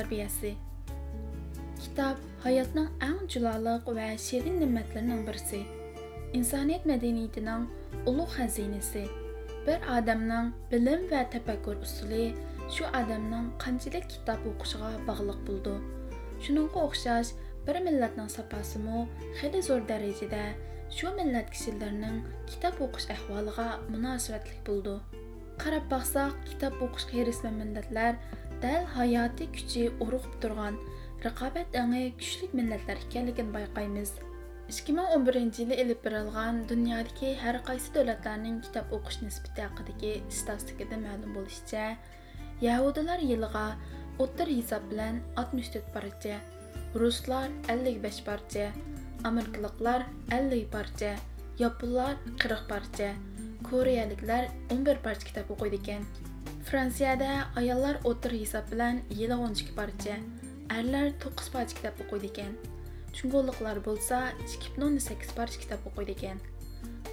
tərbiyəsi Kitab həyatın ən cülalıq və şirin nimətlərinin birisi. İnsaniyyət mədəniyyətinin uluq xəzinəsi. Bir adamın bilim və təfəkkür şu adamın qançalik kitab oxuşuğa bağlıq buldu. Şununğa oxşaş bir millətnin sapasımı хәле zor dərəcədə şu милләт kişilərinin китап oxuş əhvalığa münasibətlik булды. Qarab баксак, китап oxuş xeyrismə millətlər dal hayotiy kuchi urug'ib turgan raqobat angi kuchli millatlar ekanligini bayqaymiz. 2011 yili ilib berilgan dunyodagi har qaysi davlatlarning kitob o'qish nisbati haqidagi statistikada ma'lum bo'lishicha yahudilar yiliga o'ttir hisob bilan 64 parcha ruslar 55 parcha amerikaliklar 50 parcha yaponlar 40 parcha koreyaliklar 11 parcha kitob o'qiydi ekan. Fransiyada ayollar o'tir hisob bilan yili 12 parcha erlar to'qqiz parcha kitob o'qiydi ekan. Chungo'liqlar bo'lsa 2.8 parcha kitob o'qiydi ekan.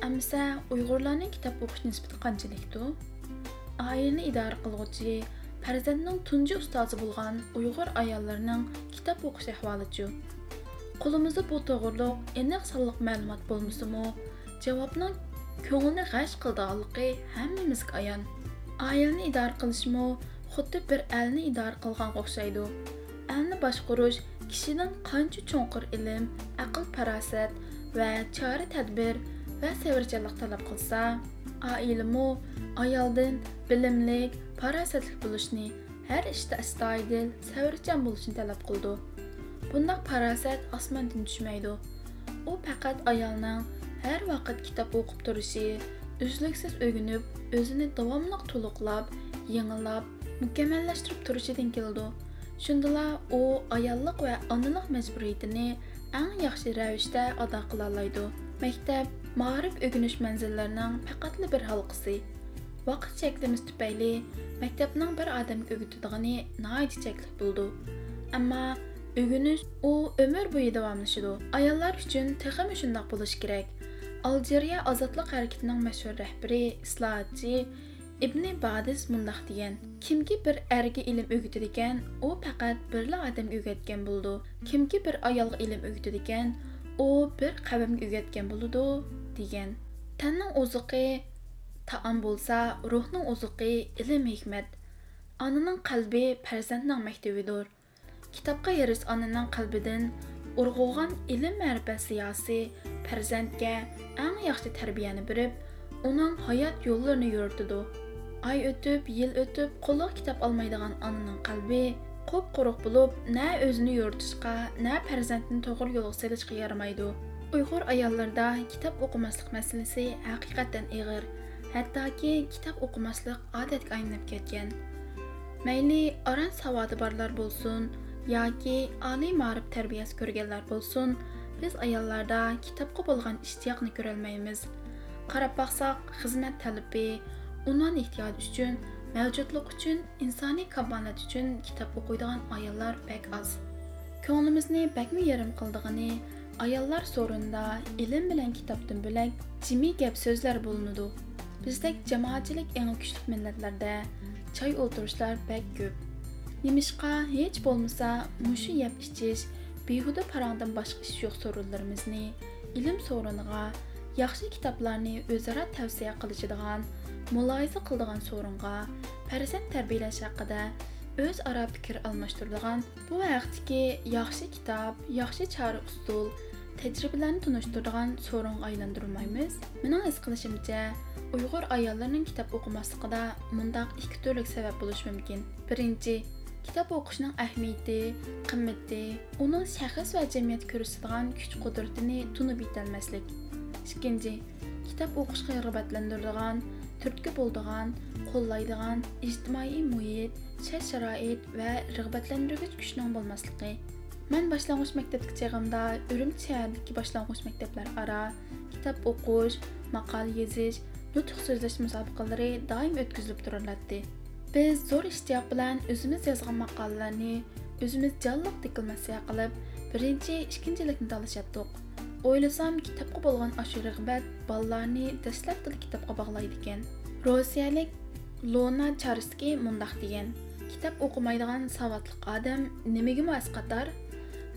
Amsa uyg'urlarning kitob o'qish nisbati qanchalikdu oilani idora qilg'uvchi farzandning tunji ustozi bo'lgan uyg'ur ayollarining kitob o'qish ahvolichi qo'limizda bu to'g'riliq aniq sonliq ma'lumot bo'lmasimi javobning ko'ngilni g'ash qildiganligi hammamizga ayon. Oilani idora qilishmi xuddi bir elni idora qilganga o'xshaydi elni boshqarish kishidan qancha cho'nqir ilm aql farosat va chora tadbir va savrchanlik talab qilsa oilami ayoldan bilimlik farosatli bo'lishni har ishda astoydil savrchan bo'lishni talab qildi bundoq farosat osmondan tushmaydi u faqat ayolning har vaqt kitob o'qib turishi uzluksiz o'rganib o'zini davomli to'liqlab yangilab mukammallashtirib turishidan keldi shundala u ayollik va onalik majburiyatini eng yaxshi ravishda ado qila oladi maktab ma'rif o'rganish manzillarining faqatli bir halqasi vaqt cheklimiz tufayli maktabning bir odamga o'rgatidigani nihoyat cheklik bo'ldi ammo o'rganish u umr bo'yi davomlashadi ayollar uchun texmi shundoq bo'lishi kerak Algeriya ozodlik harakatining mashhur rahbari islohotchi ibn badis mundoq degan kimki bir erga ilm o'rgatadigan u faqat birla odamga o'rgatgan bo'ldi kimki bir ayolga ilm o'rgatadigan u bir qavmga o'rgatgan bo'ladi degan. Tanning oziqi taom bo'lsa ruhning oziqi ilm hikmat onaning qalbi farzandning maktabidir kitobga yerish onaning qalbidan urg'ug'an ilm ma'rifat siyosiy farzandga eng yaxshi tarbiyani berib uning hayot yo'llarini yuritadi oy o'tib yil o'tib qo'liga kitob olmaydigan onaning qalbi qo'p quruq bo'lib na o'zini yuritishga na farzandni to'g'ri yo'lga selishga yaramaydi uyg'ur ayollarda kitob o'qimaslik masalasi haqiqatdan ig'ir hattoki kitob o'qimaslik odatga aylanib ketgan mayli aran savodi borlar bo'lsin yoki oliy ma'rif tarbiyasi ko'rganlar bo'lsin biz ayollarda kitobga bo'lgan ishtiyoqni ko'rolmaymiz. Qarab baqsaq xizmat talabi unvon ehtiyoj uchun mavjudlik uchun insoniy kamolot uchun kitob o'qiydigan ayollar bak oz ko'nglimizni bakmi yarim qildig'ini ayollar so'rinda ilm bilan kitobdan bo'lak jimiy gap so'zlar bo'linadi. Bizdek jamoatchilik eng kuchli millatlarda choy o'tirishlar bak ko'p. Nemishqa hech bo'lmasa mushu yeb ichish behuda parangdan boshqa ish yo'q so'rinlarimizni ilm so'riniga yaxshi kitoblarni o'zaro tavsiya qilishadigan muloyiza qiladigan so'ringa farzand tarbiyalash haqida o'zaro fikr almashtiradigan bu vaqtdagi yaxshi kitob yaxshi chora usul tajribalarni tunishtiradigan so'ringa aylantirmaymiz mening his qilishimcha uyg'ur ayollarining kitob o'qimasligida mundoq ikki turli sabab bo'lishi mumkin birinchi o'qishning ahamiyati qimmati uning shaxs va jamiyat ko'rsatadigan kuch qudratini tunib yetolmaslik ikkinchi kitob o'qishga rag'batlantiradigan turtki bo'ldigan qo'llaydigan ijtimoiy muhit shart sharoit va rag'batlantirgich kuchning bo'lmasligi man boshlang'ich maktabga chig'imda urumchi shahardagi boshlang'ich maktablar aro kitob o'qish maqol yozish nutq so'zlash musobaqalari doim o'tkazilib turiladi Biz зор иштияк bilan өзіміз жазған мақалаларны өзіміз жанлык декламация қылып, бірінші ишкенчеликни талашаттық. Ойласам, китапқа болған ашу рагбат балаларны дәсләптән китапқа баглайды екен. Россиялык Лона Чарский мындак деген: "Китап оқымайдыған саватлык адам немеге мас катар?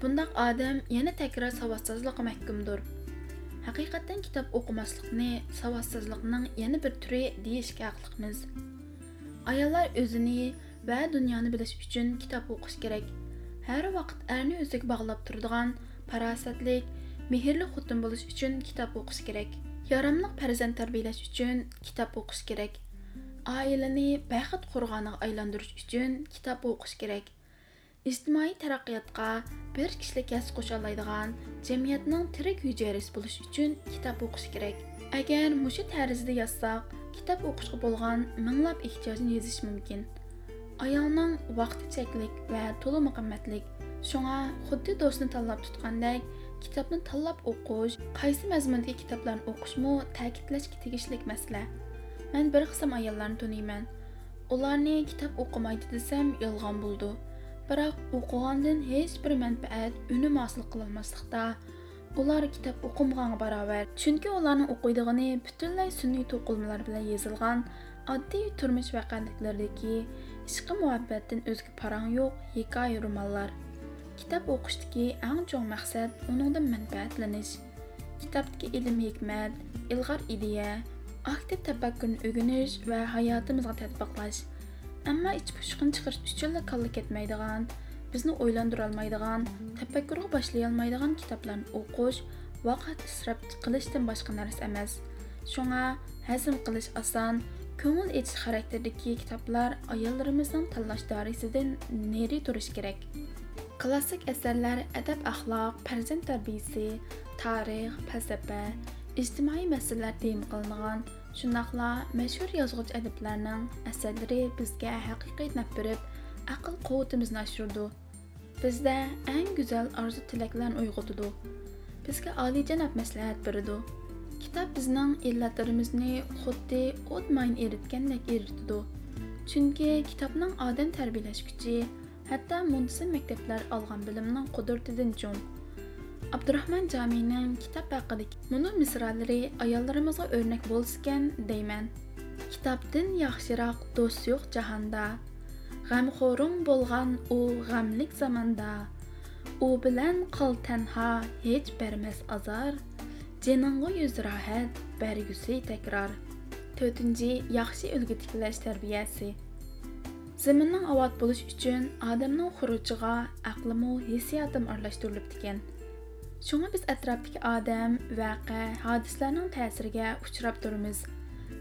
Бұндақ адам яна такрар саватсызлыкка мәхкүмдүр." Хақиқаттан китап окумаслыкны саватсызлыкның яна бір түрі дейішке хаклыкмыз. Ayollar o'zini va dunyoni bilish uchun kitob o'qish kerak har vaqt erni o'ziga bog'lab turadigan farosatlik mehrli xotin bo'lish uchun kitob o'qish kerak yaramliq farzand tarbiyalash uchun kitob o'qish kerak oilani baxт qo'rg'oniga aylantirish uchun kitob o'qish kerak ijtimoiy taraqqiyotga bir kishilik his qo'sha oladigan jamiyatning tirik hujayrisi bo'lish uchun kitob o'qish kerak agar mushu tarzda yozsak kitob o'qishga bo'lgan minglab ehtiyojni yozish mumkin ayolning vaqti cheklik va to'la qimmatlik shunga xuddi do'stni tanlab tutgandek kitobni tanlab o'qish qaysi mazmundagi kitoblarni o'qishmi ta'kidlashga tegishli masala man bir qism ayollarni taniyman ularni kitob o'qimaydi desam yolg'on bo'ldi biroq o'qigandan hech bir manfaat unum hosil qilolmaslikda ular kitob o'qimagan barobar chunki ularning o'qiydigani butunlay sun'iy to'qilmalar bilan yozilgan oddiy turmush voqeliklardagi ishqi muhabbatdan o'zga parang yo'q hikoya romanlar. Kitob o'qishdagi eng chong maqsad uningdan manfaatlanish kitobdagi ilm hikmat ilg'or ideya aktiv tafakkurni o'rganish va hayotimizga tatbiqlash ammo ich pushqin chiqarish uchunla kalla ketmaydigan bizni o'ylantirolmaydigan tafakkurga boshlay olmaydigan kitoblarni o'qish vaqt isrof qilishdan boshqa narsa emas. Shunga hazm qilish oson ko'ngil echish xarakterdagi kitoblar ayollarimizning tanlash doirasidan neri turish kerak. Klassik asarlar adab axloq farzand tarbiyasi tarix falsafa ijtimoiy masalalar tem qilingan. Shundoqla mashhur yozuvchi adiblarning asarlari bizga haqiqiy naf berib aql quvvatimizni oshirdi bizda eng go'zal orzu tilaklarni uyg'otadi bizga oliyjanob maslahat beradi kitob bizning illatlarimizni xuddi o't mayin eritgandek eritadi. Chunki kitobning odam tarbiyalash kuchi hatto muntasim maktablar olgan bilimning qudratidan cho'ng. Abdurahmon jomining kitob haqidagi muni misralari ayollarimizga o'rnak bo'lsikan deyman. Kitobdan yaxshiroq do'st yo'q jahonda. g'amxo'rim bo'lgan u g'amlik zamonda u bilan qol tanho hech bermas azor jininga yuz rohat bergusi takror. To'rtinchi yaxshi ulgu tiklash tarbiyasi. Zaminning obod bo'lishi uchun odamning xurujiga aqlimu hissiyotim aralashtirilibdikan shunga biz atrofdagi odam vaqa hodisalarning ta'siriga uchrab turmiz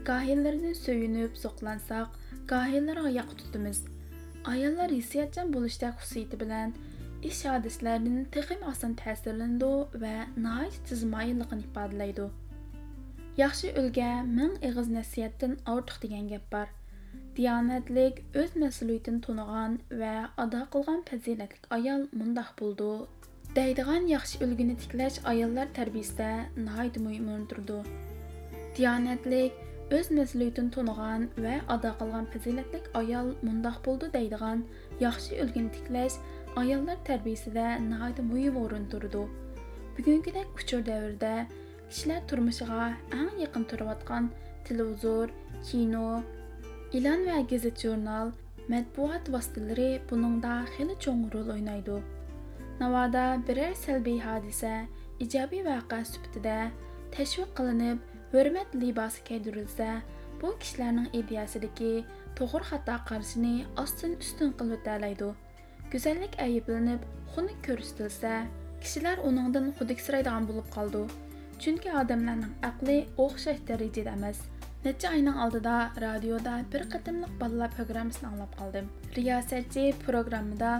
gohillardan suyunib so'qlansak gohillarga yoq tutimiz Ayollar hissiyatchan bo'lishda xususiyati bilan ish hadislardan texim oson ta'sirlanadi va nihoyat tizmoyilligini ifodalaydi yaxshi ulga ming ig'iz nasihatdan ortiq degan gap bor diyonatlik o'z mas'uliyatini tunigan va ado qilgan fazilatlik ayol mundoq bo'ldi deydigan yaxshi ulguni tiklash ayollar tarbiyasida nihoyat muhim o'rin diyonatlik o'z mas'uliyatini tunigan va ado qilgan fazilatlik ayol mundoq bo'ldi deydigan yaxshi ulguni tiklash ayollar tarbiyasida nihoyat muhim o'rin turdi bugungidek uchur davrda kishilar turmushiga eng yaqin turayotgan televizor kino e'lon va gazet jurnal matbuot vositalari buningda xili cho'ng rol o'ynaydi navoda biror salbiy hodisa ijobiy voqea sifatida tashviq qilinib hurmat libosi kiydirilsa bu kishilarning ideyasidagi to'g'ri xato qarashini ostin ustun qilib o'talaydi go'zallik ayblanib xunuk ko'rsatilsa kishilar uningdan xudiksiraydigan bo'lib qoldi chunki odamlarning aqli o'xshash darajada emas. Necha oyning oldida radioda bir qatimliq bolalar programmasini anglab qoldim riyosatchi programmada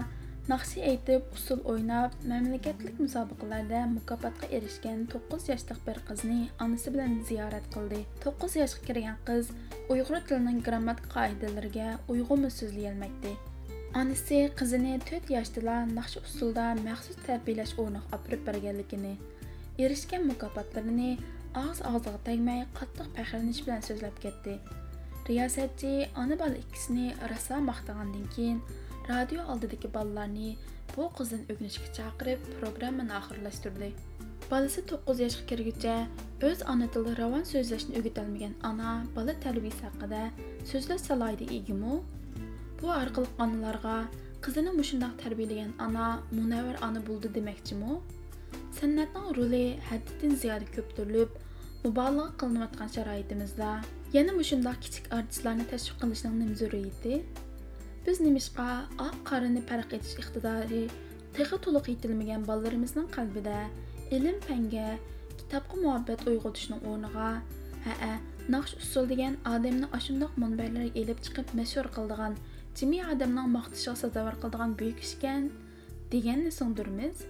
naqshi aytib usul o'ynab mamlakatlik musobaqalarda mukofotga erishgan 9 yoshli bir qizni onasi bilan ziyorat qildi 9 yoshga kirgan qiz uyg'ur tilining grammatik qoidalariga uyg'unmi so'zlayolmaydi onasi qizini 4 yoshda naqsh usulda maxsus tarbiyalash o'rniga olib berganligini, erishgan mukofotlarini og'iz og'ziga tegmay qattiq faxrlanish bilan so'zlab ketdi. Riyosatchi ona bola ikkisini rosa maqtagandan keyin radio oldidagi bolalarni bu qizdan o'rganishga chaqirib programmani oxirlashtirdi. bolasi 9 yoshga kirguncha o'z ona tilida ravon so'zlashni o'rgatolmagan ona bola tarbiyasi haqida so'zlash salohiyatiga egimi? Bu orqali onalarga qizini mushundoq tarbiyalagan ona munavvar ona bo'ldi demoqchimi? San'atning roli haddidan ziyoda ko'ptirilib mubolag'a qilinayotgan sharoitimizda yana mushundoq kichik artistlarni tashviq qilishning nima zaruriyati? Biz nimishqa oq qorini farq etish iqtidori texi to'liq yetilmagan bolalarimizning qalbida ilm fanga kitobga muhabbat uyg'otishning o'rniga ha naqsh usul degan odamni ashundoq munbarlarga elib chiqib mashhur qildigan jimi odamning maqtishiga sazovor qildigan buyuk ishkan deganni singdirmiz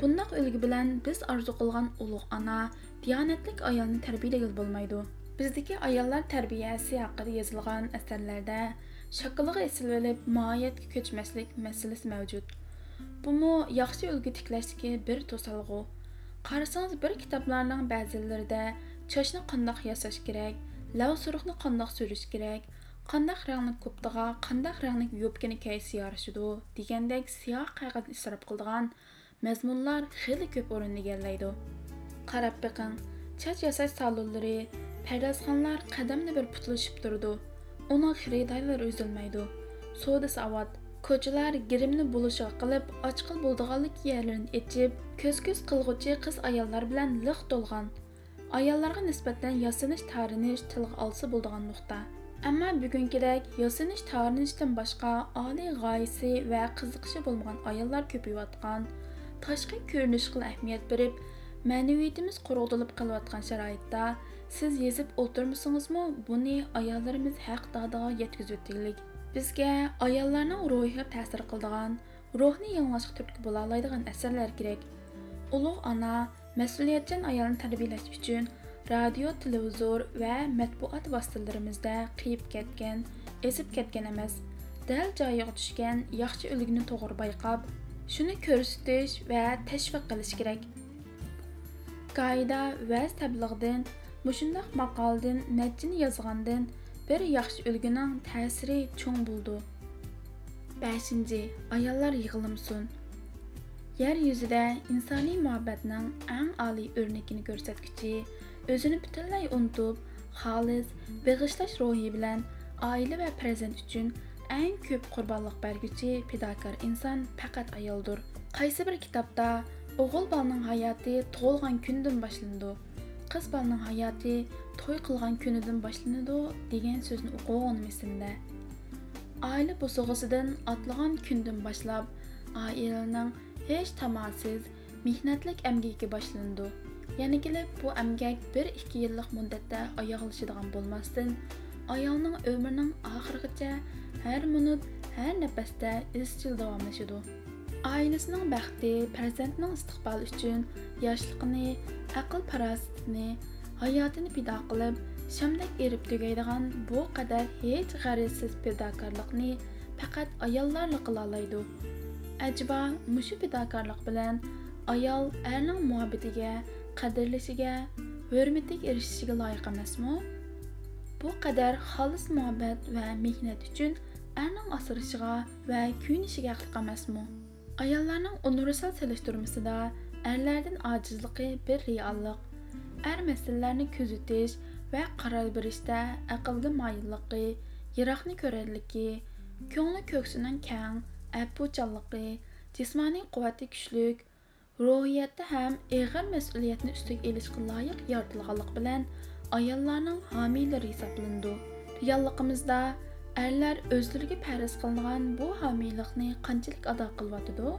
bundoq ulgi bilan biz orzu qilgan ulug' ona diyonatlik ayolni tarbiyalagan bo'lmaydi. Bizdagi ayollar tarbiyasi haqida yozilgan asarlarda شاكىلىغا ئېسىلۋېلىپ ماھىيەتكە كۆچمەسلىك مەسىلىسى مەۋجۇت بۇمۇ ياخشى ئۈلگە تىكلەشتىكى тікләсігі бір قارىسىڭىز Қарасаныз бір بەزىلىرىدە چاچنى قانداق ياساش ясаш керек, سۇرۇقنى قانداق سۈرۈش كېرەك керек, رەڭلىك كۇپتىغا قانداق رەڭلىك يوپكىنى كەيسى يارىشىدۇ دېگەندەك سىياھ قەغەز ئىسراپ قىلىدىغان مەزمۇنلار خېلى كۆپ ئورۇن ئىگىلەيدۇ قاراپ بېقىڭ چاچ ياساش سالونلىرى پەردازخانلار قەدەمدە بىر پۇتلىشىپ uning xaridorlar uzilmaydi soda savat ko'chalar girimni bo'lishiga qilib ochqil bo'ldiganlik yerlarini echib ko'z ko'z qilg'uchi qiz ayollar bilan liq to'lgan ayollarga nisbatan yasinish tarinish tilga olsa bo'ldigan nuqta ammo bugungidek yasinish tarinishdan boshqa oliy g'oyasi va qiziqishi bo'lmagan ayollar ko'payayotgan tashqi ko'rinishga ahamiyat berib ma'naviyatimiz qurg'udilib qilayotgan sharoitda siz yezib o'tirmasingizmi buni ayollarimiz haq dodiga yetkazayotganlik bizga ayollarning ruhiga ta'sir qiladigan ruhni yanglashga turtki bo'la oladigan asarlar kerak ulug' ona mas'uliyatchan ayolni tarbiyalash uchun radio televizor va matbuot vositalarimizda qiyib ketgan ezib ketgan emas. Dal joyiga tushgan yaxshi ulguni to'g'ri bayqab shuni ko'rsatish va tashviq qilish kerak qoida va tabliğdan mushundoq maqoldan natchini yozgandan bir yaxshi ulguning ta'siri cho'ng bo'ldi beshinchi ayollar yig'limsin yer yuzida insoniy muhabbatning eng oliy o'rnakini ko'rsatguchi o'zini butunlay unutib xolis beg'ishlash ruhi bilan oila va farzand uchun eng ko'p qurbonlik berguchi fidokor inson faqat ayoldir qaysi bir kitobda o'g'il bolaning hayoti tug'ilgan kundan boshlandi qiz bolaning hayoti to'y qilgan kunidan boshlanadi degan so'zni o'qigan esimda oila bo'sug'isidan otlagan kundan boshlab oilaning hech tamoqsiz mehnatlik amgaki boshlandi yana kelib bu amgak bir ikki yillik muddatda oyoqlashadigan bo'lmasdan ayolning umrining oxirigacha har minut har nafasda izchil davomlashadi oilasining baxti farzandning istiqboli uchun yoshligini aql farosatini hayotini pido qilib shamdek erib tugaydigan bu qadar hech g'arizsiz fidokorlikni faqat ayollarla qilolaydi oladi mushu fidokorlik bilan ayol erning muhabbatiga qadrlashiga hurmatiga erishishiga loyiq emasmi bu qadar xolis muhabbat va mehnat uchun erning asrishiga va kuyunishiga haqliq emasmi ayollarning universal selishtirmasida erlardan ojizligi bir reallik er masalalarni kuzatish va qaror berishda aqlga moyilligi yiroqni ko'rarligi ko'ngli ko'ksining kang apuchanligi jismoniy quvvati kuchlik ruhiyatda ham ig'ir mas'uliyatni ustiga ilishga loyiq yoritilganlik bilan ayollarning homiylar hisoblandi realligimizda erlar o'zlariga farz qilingan bu homiylikni qanchalik ado qilyotidi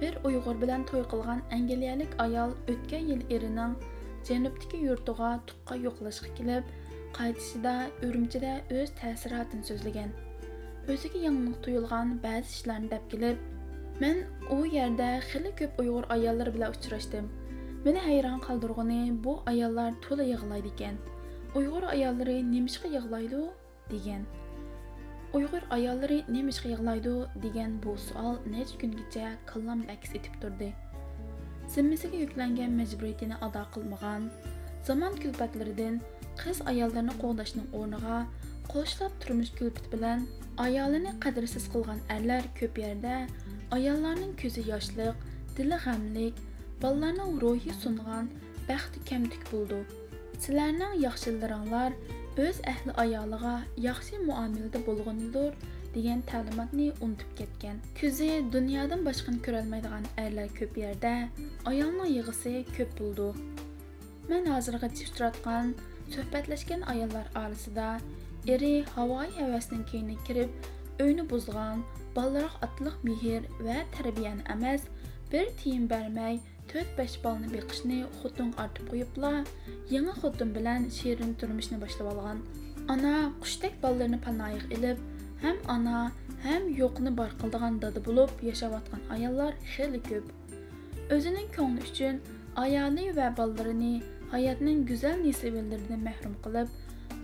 bir uyg'ur bilan to'y qilgan angliyalik ayol o'tgan yil erining janubdagi yurtiga tuqqa yo'qlashga kelib qaytishida urumchida o'z ta'sirotini so'zlagan o'ziga yangilik tuyulgan ba'zi ishlarni deb kelib men u yerda xili ko'p uyg'ur ayollari bilan uchrashdim meni hayron qoldirg'ini bu ayollar to'la yig'laydi ekan uyg'ur ayollari nemishqa yig'laydi degan uyg'ur ayollari nemishqa yig'laydi degan bu savol necha kungacha kallamda aks etib turdi? Zimmasiga yuklangan majburiyatini ado qilmagan zamon kulpatlaridan qiz ayollarni qo'g'dashning o'rniga qo'shlab turmush kulfati bilan ayolini qadrsiz qilgan erlar ko'p yerda ayollarning ko'zi yoshliq dili g'amlik bolalarning ruhi sungan baxti kamtik bo'ldi. Sizlarning yaxshilaringlar öz əhli ayalığa yaxşı müamilədə bulğunulur deyən təlimatını unutub getgan. Küzü dünyadan başqanı görəlməyən ərlər köp yerdə, ayalının yığısı köp buldu. Mən hazırğa çıxdıratqan söhbətləşkən ayallar arasında eri havayı həvəsinin keyinə kirib, öyünü buzğan, ballaraq atlıq mehir və tərbiyən əməz, bir tiyin bərmək, 4-5 balını beqişni xotun artıb qoyubla, yeni xotun bilən şirin turmuşni başlab alğan. Ana quşdək ballarını panayıq elib, həm ana, həm yoxunu bar qıldığan dadı bulub yaşavatqan ayallar xeyli köp. Özünün könlü üçün ayali və ballarını həyatının gözəl nisbələrindən məhrum qılıb,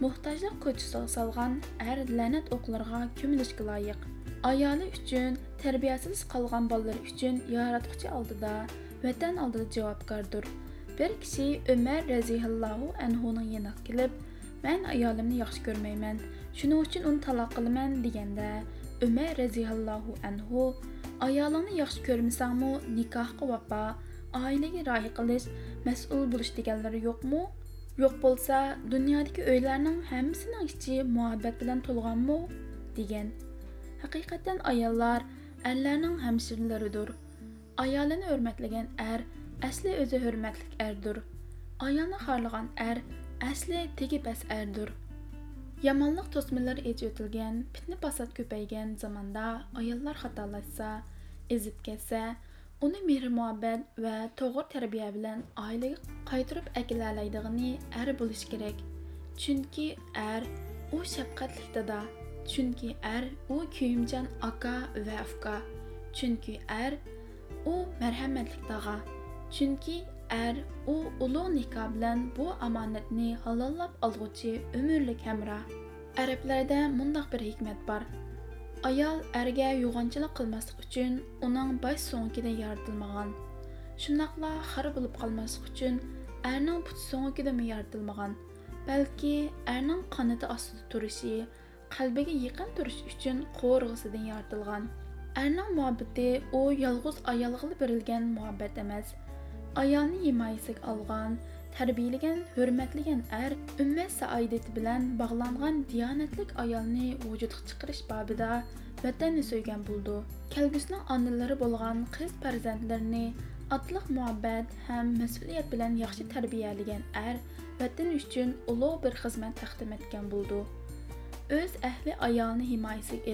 muhtajlıq köçüsü salğan ər lənət oqlarına kömülüşkə layiq. Ayali üçün tərbiyəsiz qalğan ballar üçün yaratqıcı aldıda vatan oldida javobgardir bir kishi umar roziyallohu anhuning yoniga kelib man ayolimni yaxshi ko'rmayman shuning uchun uni taloq qilaman deganda umar roziyallohu anhu ayolingni yaxshi ko'rmasangmi nikohga vafo oilaga rioya qilish mas'ul bo'lish deganlari yo'qmi yo'q bo'lsa dunyodagi uylarning hammasining ichi muhabbat bilan to'lganmi degan haqiqatan ayollar erlarning hamshirlaridir ayolini hurmatlagan er asli o'zi hurmatli erdir ayolni xorlagan er asli tegi past erdir yomonlik to'smalar ech o'tilgan fitna fasod ko'paygan zamonda ayollar xatolashsa ezib ketsa uni mehr muhabbat va to'g'ri tarbiya bilan oilaga qaytarib akilalaydig'ini er bo'lishi kerak chunki er u shafqatli dada chunki er u kuyimchan aka va afka chunki er u marhamatli tog'a chunki ar u ulug' nikoh bilan bu omonatni halollab olg'uchi umrlik hamroh arablarda mundoq bir hikmat bor. Ayol erga yo'g'onchilik qilmaslik uchun uning bosh so'ngida yaratilmagan shundoqla xor bo'lib qolmaslik uchun arning put so'ngidami yaratilmagan balki arning qanoti ostida turishi qalbiga yaqin turish uchun qo'rg'isidan yaratilgan erning muhabbati u yolg'iz ayolga berilgan muhabbat emas ayolni himoyasiga olgan tarbiyalagan hurmatlagan er ummat saoidati bilan bog'langan diyonatlik ayolni vujudga chiqarish babida vatanni so'ygan bo'ldi kelgusining onalari bo'lgan qiz farzandlarini otliq muhabbat ham mas'uliyat bilan yaxshi tarbiyalagan er vatan uchun ulug' bir xizmat taqdim etgan bo'ldi o'z ahli ayolni himoyasiga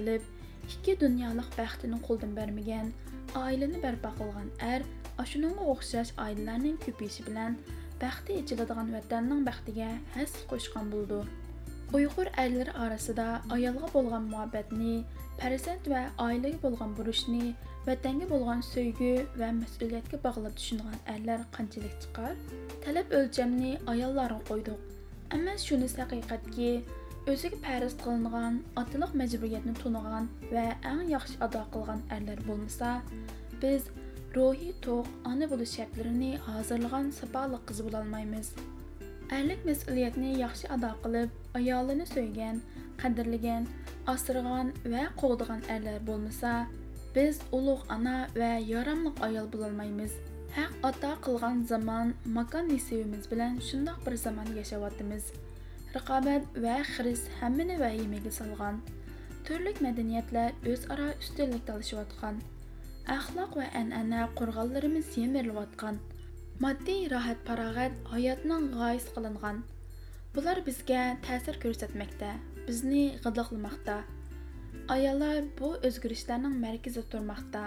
ilib ikki dunyolik baxtini qo'ldan bermagan oilani barpo qilgan er ashunga o'xshash oilalarning ko'payishi bilan baxti ichiladigan vatanning baxtiga has qo'shgan bo'ldi uyg'ur erlari orasida ayolga bo'lgan muhabbatni farzand va oilaga bo'lgan burishni vatanga bo'lgan so'ygi va mas'uliyatga bog'lab tushungan erlar qanchalik chiqar talab o'lchamni ayollarga qo'ydik ammo shunisi haqiqatki Өзіге пәріз қылынған, атылық мәжбүриетні тұныған вә әң yaxşı ada қылған әрлер болмаса, biz рухи тоқ аны болу şərtlərini hazırlagan сапалық қыз болалмаймыз. Әрлік мәсулиетні yaxşı ada қылып, аялыны сөйген, қадірліген, асырған və қолдыған әрлер болмаса, biz ulug' ana va yaramlıq ayol bo'lolmaymiz haq ota qilgan zamon maqan nesibimiz bilan shundoq bir zamon yashayotimiz raqobat va xiris hammani vahimaga solgan turli madaniyatlar o'zaro ustunlik talashayotgan axloq va an'ana qo'rg'onlarimiz yemirilayotgan moddiy rohat farog'at hayotning g'oyis qilingan bular bizga ta'sir ko'rsatmoqda bizni g'idiqlamoqda ayollar bu o'zgarishlarning markazida turmoqda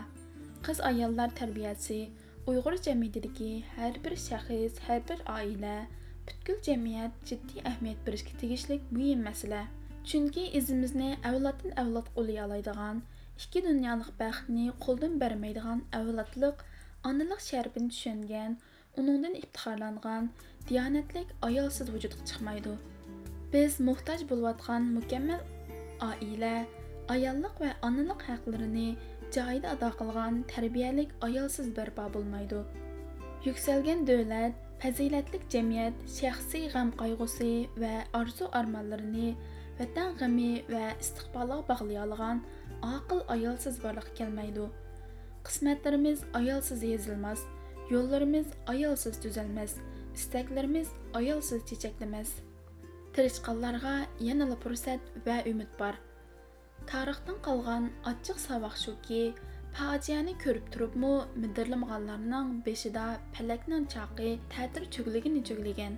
qiz ayollar tarbiyasi uyg'ur jamiyatidagi har bir shaxs har bir oila butkul jamiyat jiddiy ahamiyat berishga tegishli muhim masala. Chunki izimizni avloddan avlod qo'lay oladigan ikki dunyolik baxtni qo'ldan bermaydigan avlodliq onalik sharafini tushungan uningdan iftixorlangan diyonatlik ayolsiz vujudga chiqmaydi. Biz muhtoj bo'layotgan mukammal oila ayollik va onalik haqlarini joyida ado qilgan tarbiyalik ayolsiz barpo bo'lmaydi. Yuksalgan davlat Fazilatlik cəmiyyət şəxsi gəm qayğısı və arzu-armanlarını vətən gəmi və istiqbalğa bağlayalan aql ayalsız varlıq gəlməydi. Qismətlərimiz ayalsız yazılmaz, yollarımız ayalsız düzəlməz, istəklərimiz ayalsız çiçəkləməz. Tirişqanlarga yanılı fürsət və ümid бар. Tarixdən qalğan açıq savaq şuki, ki, Фаҗиәне күреп турыпмы, мидирлемганларның бешидә пәләкнең чагы тәтир чөглегене чөглегән.